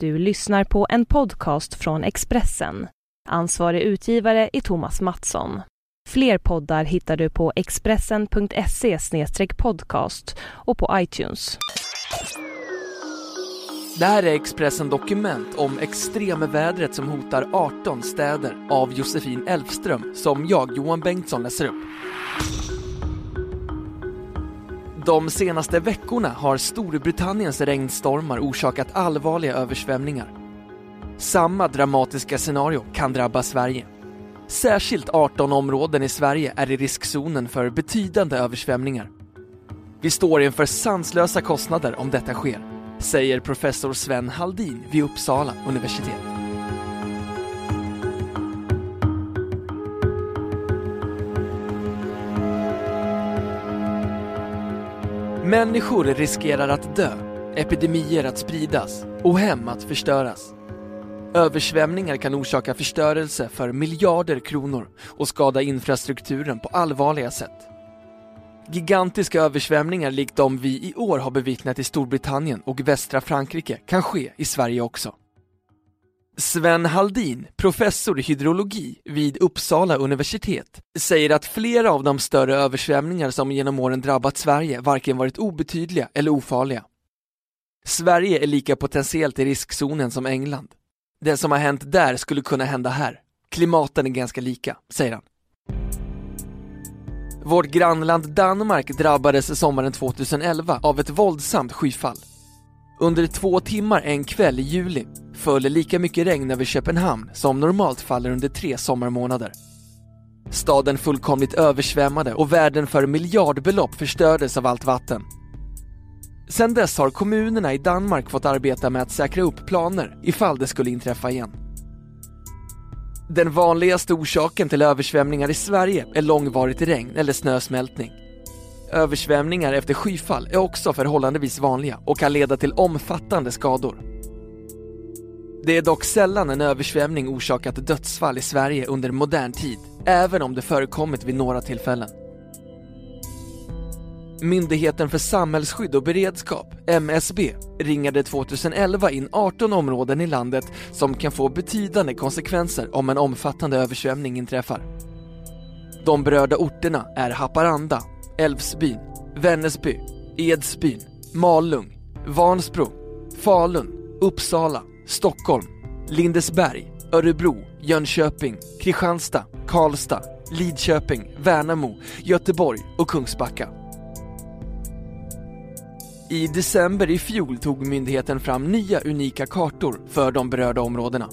Du lyssnar på en podcast från Expressen. Ansvarig utgivare är Thomas Mattsson. Fler poddar hittar du på expressen.se podcast och på iTunes. Det här är Expressen Dokument om extremvädret som hotar 18 städer av Josefin Elfström som jag, Johan Bengtsson, läser upp. De senaste veckorna har Storbritanniens regnstormar orsakat allvarliga översvämningar. Samma dramatiska scenario kan drabba Sverige. Särskilt 18 områden i Sverige är i riskzonen för betydande översvämningar. Vi står inför sanslösa kostnader om detta sker, säger professor Sven Haldin vid Uppsala universitet. Människor riskerar att dö, epidemier att spridas och hem att förstöras. Översvämningar kan orsaka förstörelse för miljarder kronor och skada infrastrukturen på allvarliga sätt. Gigantiska översvämningar likt de vi i år har bevittnat i Storbritannien och västra Frankrike kan ske i Sverige också. Sven Haldin, professor i hydrologi vid Uppsala universitet, säger att flera av de större översvämningar som genom åren drabbat Sverige varken varit obetydliga eller ofarliga. Sverige är lika potentiellt i riskzonen som England. Det som har hänt där skulle kunna hända här. Klimaten är ganska lika, säger han. Vårt grannland Danmark drabbades sommaren 2011 av ett våldsamt skyfall. Under två timmar en kväll i juli föll lika mycket regn över Köpenhamn som normalt faller under tre sommarmånader. Staden fullkomligt översvämmade och värden för miljardbelopp förstördes av allt vatten. Sedan dess har kommunerna i Danmark fått arbeta med att säkra upp planer ifall det skulle inträffa igen. Den vanligaste orsaken till översvämningar i Sverige är långvarigt regn eller snösmältning. Översvämningar efter skyfall är också förhållandevis vanliga och kan leda till omfattande skador. Det är dock sällan en översvämning orsakat dödsfall i Sverige under modern tid, även om det förekommit vid några tillfällen. Myndigheten för samhällsskydd och beredskap, MSB, ringade 2011 in 18 områden i landet som kan få betydande konsekvenser om en omfattande översvämning inträffar. De berörda orterna är Haparanda, Älvsbyn, Vännäsby, Edsbyn, Malung, Vansbro, Falun, Uppsala, Stockholm, Lindesberg, Örebro, Jönköping, Kristianstad, Karlstad, Lidköping, Värnamo, Göteborg och Kungsbacka. I december i fjol tog myndigheten fram nya unika kartor för de berörda områdena.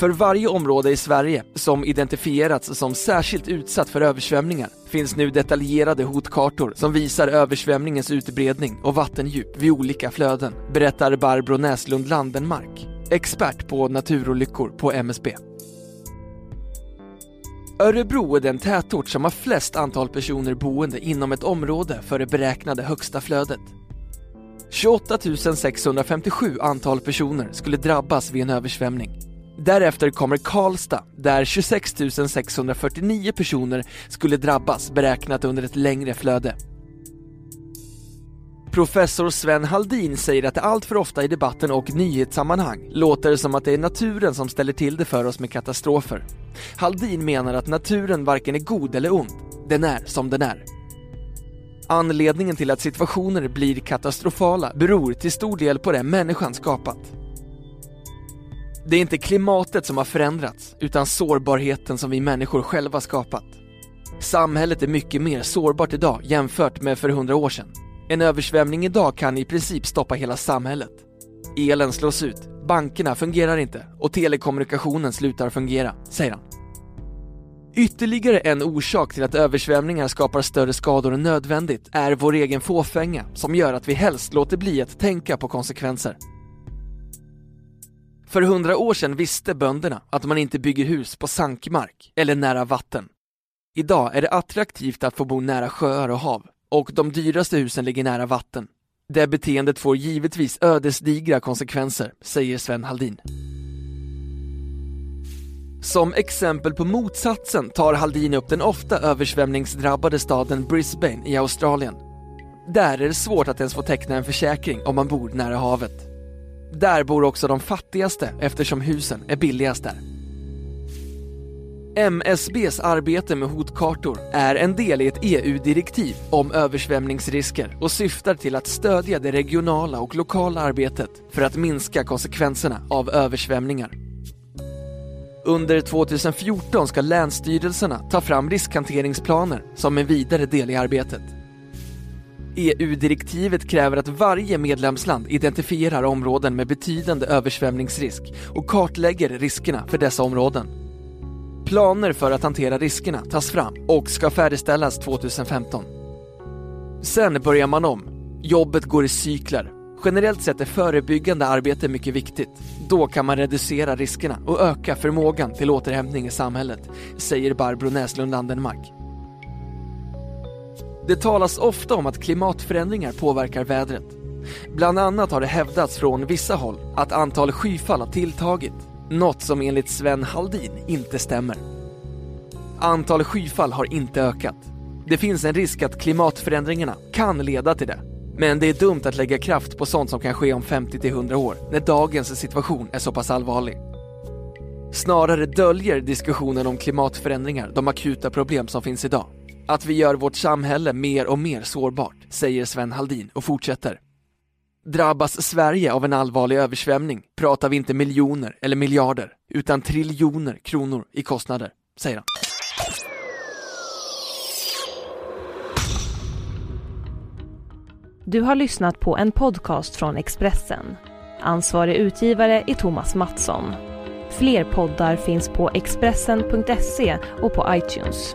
För varje område i Sverige som identifierats som särskilt utsatt för översvämningar finns nu detaljerade hotkartor som visar översvämningens utbredning och vattendjup vid olika flöden, berättar Barbro Näslund Landenmark, expert på naturolyckor på MSB. Örebro är den tätort som har flest antal personer boende inom ett område för det beräknade högsta flödet. 28 657 antal personer skulle drabbas vid en översvämning. Därefter kommer Karlstad, där 26 649 personer skulle drabbas beräknat under ett längre flöde. Professor Sven Haldin säger att det allt för ofta i debatten och nyhetssammanhang låter som att det är naturen som ställer till det för oss med katastrofer. Haldin menar att naturen varken är god eller ond, den är som den är. Anledningen till att situationer blir katastrofala beror till stor del på det människan skapat. Det är inte klimatet som har förändrats, utan sårbarheten som vi människor själva skapat. Samhället är mycket mer sårbart idag jämfört med för hundra år sedan. En översvämning idag kan i princip stoppa hela samhället. Elen slås ut, bankerna fungerar inte och telekommunikationen slutar fungera, säger han. Ytterligare en orsak till att översvämningar skapar större skador än nödvändigt är vår egen fåfänga som gör att vi helst låter bli att tänka på konsekvenser. För hundra år sedan visste bönderna att man inte bygger hus på sankmark eller nära vatten. Idag är det attraktivt att få bo nära sjöar och hav och de dyraste husen ligger nära vatten. Det beteendet får givetvis ödesdigra konsekvenser, säger Sven Haldin. Som exempel på motsatsen tar Haldin upp den ofta översvämningsdrabbade staden Brisbane i Australien. Där är det svårt att ens få teckna en försäkring om man bor nära havet. Där bor också de fattigaste eftersom husen är billigast där. MSBs arbete med hotkartor är en del i ett EU-direktiv om översvämningsrisker och syftar till att stödja det regionala och lokala arbetet för att minska konsekvenserna av översvämningar. Under 2014 ska länsstyrelserna ta fram riskhanteringsplaner som en vidare del i arbetet. EU-direktivet kräver att varje medlemsland identifierar områden med betydande översvämningsrisk och kartlägger riskerna för dessa områden. Planer för att hantera riskerna tas fram och ska färdigställas 2015. Sen börjar man om. Jobbet går i cykler. Generellt sett är förebyggande arbete mycket viktigt. Då kan man reducera riskerna och öka förmågan till återhämtning i samhället, säger Barbro Näslund Landenmark. Det talas ofta om att klimatförändringar påverkar vädret. Bland annat har det hävdats från vissa håll att antal skyfall har tilltagit, något som enligt Sven Haldin inte stämmer. Antal skyfall har inte ökat. Det finns en risk att klimatförändringarna kan leda till det. Men det är dumt att lägga kraft på sånt som kan ske om 50-100 år, när dagens situation är så pass allvarlig. Snarare döljer diskussionen om klimatförändringar de akuta problem som finns idag. Att vi gör vårt samhälle mer och mer sårbart, säger Sven Haldin och fortsätter. Drabbas Sverige av en allvarlig översvämning pratar vi inte miljoner eller miljarder, utan triljoner kronor i kostnader, säger han. Du har lyssnat på en podcast från Expressen. Ansvarig utgivare är Thomas Mattsson. Fler poddar finns på Expressen.se och på iTunes.